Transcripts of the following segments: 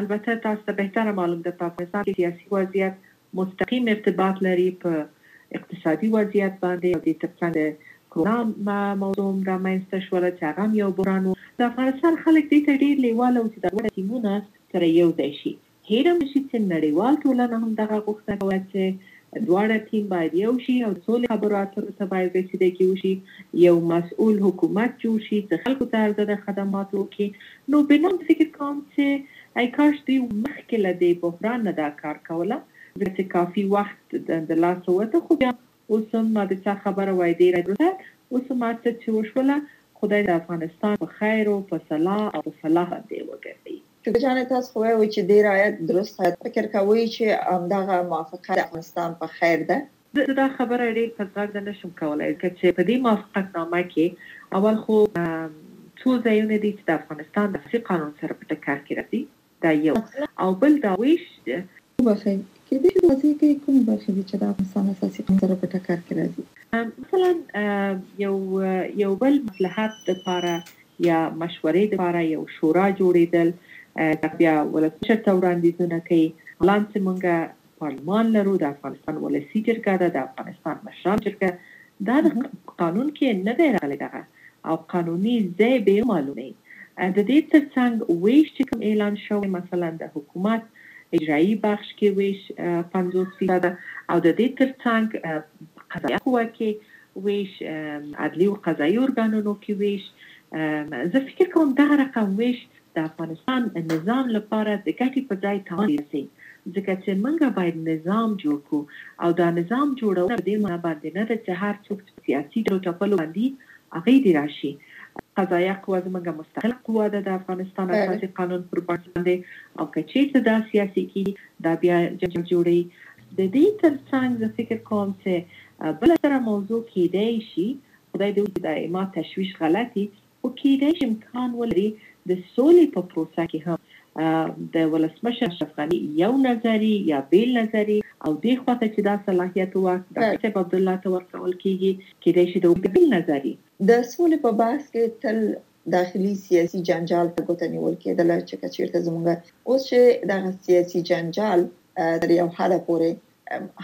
البته تاسو ته بهتره معلوم ده په افغانستان کې سیاسي وضعیت مستقیم ارتباط لري په اقتصادي وضعیت باندې او دې تر څنګ کرونا موضوع هم رامنځ ته شوله چې هغه هم یو بحران وو د افغانستان خلک دې ته ډیر لیواله وو چې دا دواړه ټیمونه سره یو ځای شي هیره مه شي چې نړیوال ټولنه هم دغه غوښتنه کوله چې دواړه ټیم باید یو شي او سولې خبرو اترو ته باید رسیدګي وشي، یو مسؤل حکومت جوړ شي چې خلکو ته عرضه د خدماتو وکړي، نو بنان فکر کوم چې ای کاش دوی مخکې له دې بحران نه دا کار کوله، ځکه چې کافي وخت د لاسه وته، خو بیا اوس هم د چا خبره وای ډیره درسته، اوس هم هر څه چې وشوله خدای د افغانستان په خیر او په صلاح او په فلاح باندې وګرځوي. شکر جانه تاسو خو وایو چې دې رایت درست هایت فکر کوی چې همدغه موافقه د افغانستان په خیر ده؟ زه دا خبره ډیر په زغرده نه شم کولای ځکه چې په دې موافقت نامه کې اول خو څو ځایونه دي چې د افغانستان د اساسي قانون سره په ټکر کې راځي دا یو او بل دا ویش وبخښئ کېدای شي واضح کړئ کومې برخې دي چې د افغانستان اساسي قانون سره په ټکر کې راځي؟ مثلا یو یو بل مصلحت د پاره یا مشورې د پاره یو شورا جوړیدل دا بیا ولسمشر ته وړاندیزونه کوي الان چې مونږ پارلمان لرو د افغانستان ولسي جرګه ده د افغانستان مشران جرګه دا د قانون کې نه دی راغلی دغه او قانوني ځای به معلومي د دې ترڅنګ ویش چې کوم اعلان شوی مثلا د حکومت اجرایي بخش کې وېش پنځوس فیصده او د دې تر څنګ په قضایه قوه کې وېش، عدلي او قضایي ارګانونو کې وېش، زه فکر کوم دغه رقم وېش د افغانستان نظام لپاره د ګټې په ځای تاوان ډېر رسوي، ځکه چې موږ باید نظام جوړ کړو او دا نظام جوړونه په دې مانا باندې نه ده چې هر څوک چې په سیاسي ډلو ټپلو باندي هغی دی راشی قضایه قوه زمونږ مستقله قوه ده د افغانستان اساسی قانون پر بنسټ باندی او که چیرته دا سیاسی کیږی دا بیا جنجال جوړوی ددی تر څنګ زه فکر کوم چه بله ستره موضوع کیدای شی خدای دی وکړی د اما تشویش غلطی خو کیدای شی امکان ولری د سولی په پروسه کی هم د ولسمشر اشرف غني یو نظري یا بېل نظري او دې خوا ته چې دا صلاحیت واک ډاکټر صاحب عبدالله ته ورکول کېږي، کېدای شي د هغوی بېل نظري. د سولې په بحث کې تل داخلي سیاسي جنجال ته ګوته نیول کېدله چې که چېرته زموږ اوس چې دغه سیاسي جنجال تر یو حده پورې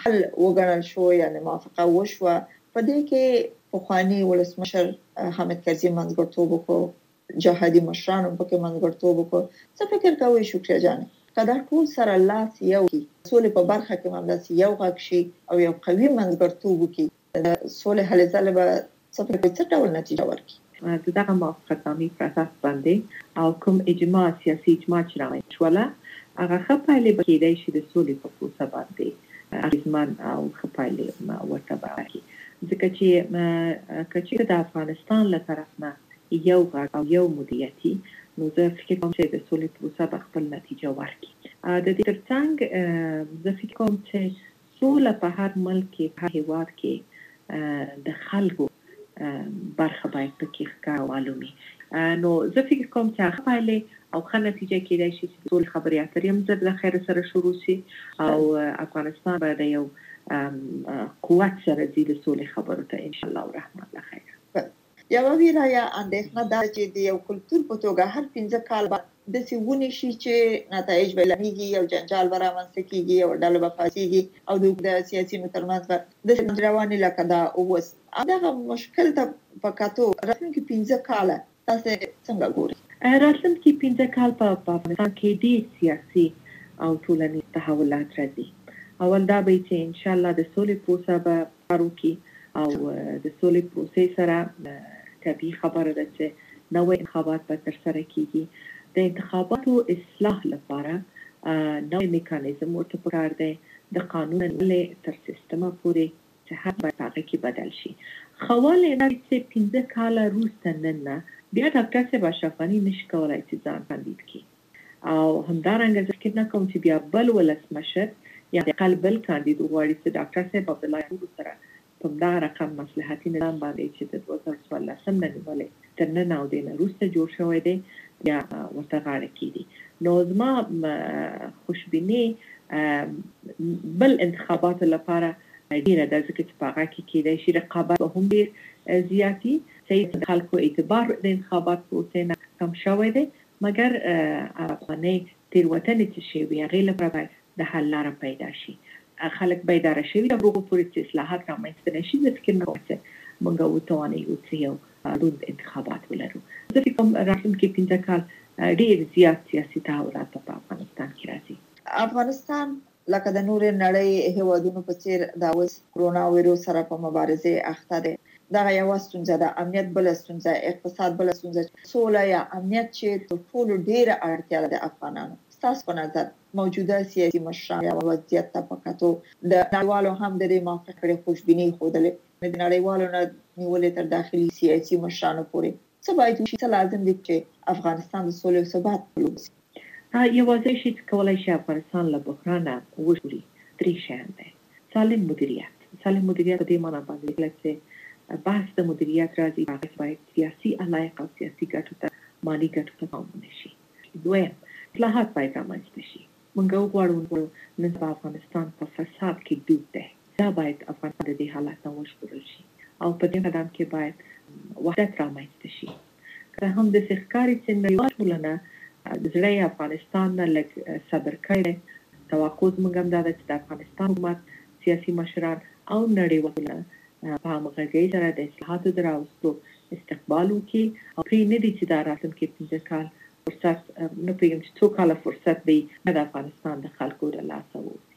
حل وګڼل شو یعنې موافقه وشوه، په دې کې پخواني ولسمشر حامد کرزي منځګړتوب وکړو، جهادي مشران هم پکې منځګړتوب وکړ، څه فکر کوئ شکریه جانه که دا ټول سره لاس یو کړي، د سولې په برخه کې همداسې یو غږ شي او یو قوي منځګړتوب وکړي، د سولې هلې ځلې به څه فکر کوئ څه ډول نتیجه ورکړي؟ د دغه موافقت نامي پرسس باندي او کوم اجماع سیاسي اجماع چې رامنځ شوله هغه ښه پایلې به کیدای شي د سولې په پروسه باندي اغیزمن او ښه پایلې ورته ورکړي ځکه چې که چیرې د افغانستان له طرف نه یو غږ او یو مدیریتي نو زه فکر کوم چې د سولې پروسه به خپل نتیجه ورکړي. د دې تر څنګ زه فکر کوم چې سوله په هر ملک کې، په هر هېواد کې د خلکو برخه باید په کې ښکاره او معلوم وي. نو زه فکر کوم چې ښه پایلې او ښه نتیجه کېدای شي چې د سولې خبرې اترې هم زر له خیره سره شروع شي او افغانستان به د یو قوت سره ځي د سولې خبرو ته، ان شاء الله الرحمن له خیره. یوه ویره یا اندیښنه دا ده چې د یو کلتور په توګه هر پنځه کاله به داسې ونې شي چې نتایج به اعلانیږي، یو جنجال به رامنځته کیږي، یوه ډله به پاڅیږي او د حکومت او سیاسیونو ترمنځ به داسې لانجې روانې لکه دا اوس. همدغه مشکل ته په کتو راتلونکي پنځه کاله تاسې څنګه ګورئ؟ راتلونکي پنځه کال په افغانستان کې ډیر سیاسي او ټولنیز تحولات راځي. اول دا به وي چې انشاالله د سولې پروسه به کار وکړي او د سولې پروسې سره طبیعي خبره ده چې نوی انتخابات به ترسره کیږي، د انتخاباتو اصلاح لپاره نوی میکانیزم ورته پکار دی، د قانون نه نیولې تر سیستمه پورې چې هر څه باید په هغه کې بدل شي. خوال یې دا دی چې پنځه کاله روسته نن نه بیا ډاکټر صاحب اشرف غني نشي کولای چې ځان کاندید کړي. او همدارنګه زه فکر نه کوم چې بیا بل ولسمشر یا حداقل بل کاندید وغواړي چې ډاکټر صاحب عبدالله جانو سره په همدغه رقم مصلحتي نظام باندې چې د دوه زره څوارلسم نه نیولې تر ننه او دې نه وروسته جوړ شوی دی بیا ورته غاړه کیدي نو زما خوشبیني بل انتخاباتو لپاره ډیره ده ځکه چې په هغه کې کیدای شي رقابت به هم ډیر زیاتی سید خلکو اعتبار د انتخابات پروسې نه کم شوی دی مګر عرب خانۍ تیروتنې څه شی وي هغې لپاره باید د حل لاره پیدا شي خلک بیداره شوي تر هغو پورې چې اصلاحات رامنځته نه شي زه فکر نه کوم چې موږ وتوانیو چې یو روند انتخابات ولرو زه فکر کوم راتلونکي پنځه کال ډیر زیات سیاسي تحولات به په افغانستان کې راځي. افغانستان لکه د نورې نړۍ هېوادونو په څېر دا اوس کرونا ویروس سره په مبارزې اخته دی. دغه یوه ستونزه ده، امنیت بله ستونزه، اقتصاد بله ستونزه، سوله یا امنیت چې تر ټولو ډېره اړتیا ده د افغانانو. ستاسو په نظر موجوده سیاسي مشران او وضعیت ته په کتو د نړیوالو هم د دې موافقې کړې خوشبیني ښودلې، یعنې د نړیوالو نه نیولې تر داخلي سیاسي مشرانو پورې څه باید وشي، څه لازم دي چې افغانستان د سولې او ثبات په لور بوځي؟ یواځی شی چی کولای شی افغانستان له بحرانه وژغوری دری شیان دی سالم مدیریت سالم مدیریت په دی معنی باندی کله چی بحث د مدیریت راځی په هغه کی باید سیاسی علایق او سیاسی ګټو ته مالی ګټو ته پام ونه شی دویم اصلاحات باید رامنځ ته شی مونږ او غواړو او نغواړو نن سبا افغانستان په فساد کی ډوب دی دا باید افغانستان د دی حالت نه وژغورل شی او په دریم قدم کی باید وحدت رامنځ ته شی. که هم دسې ښکاري چې نړیواله ټولنه د زړه یې افغانستان نه لږ صبر کړی دی، توقع زموږ هم داده چې د افغانستان حکومت، سیاسي مشران او نړیواله ټولنه په همغږۍ سره د اصلاحاتو د راوستو استقبال وکړي او پرې نه ږدي چې دا راتلونکي پنځه کال فرصت، نه پوهېږم چې څو کاله فرصت به یي بیا د افغانستان د خلکو له لاسه ووځي.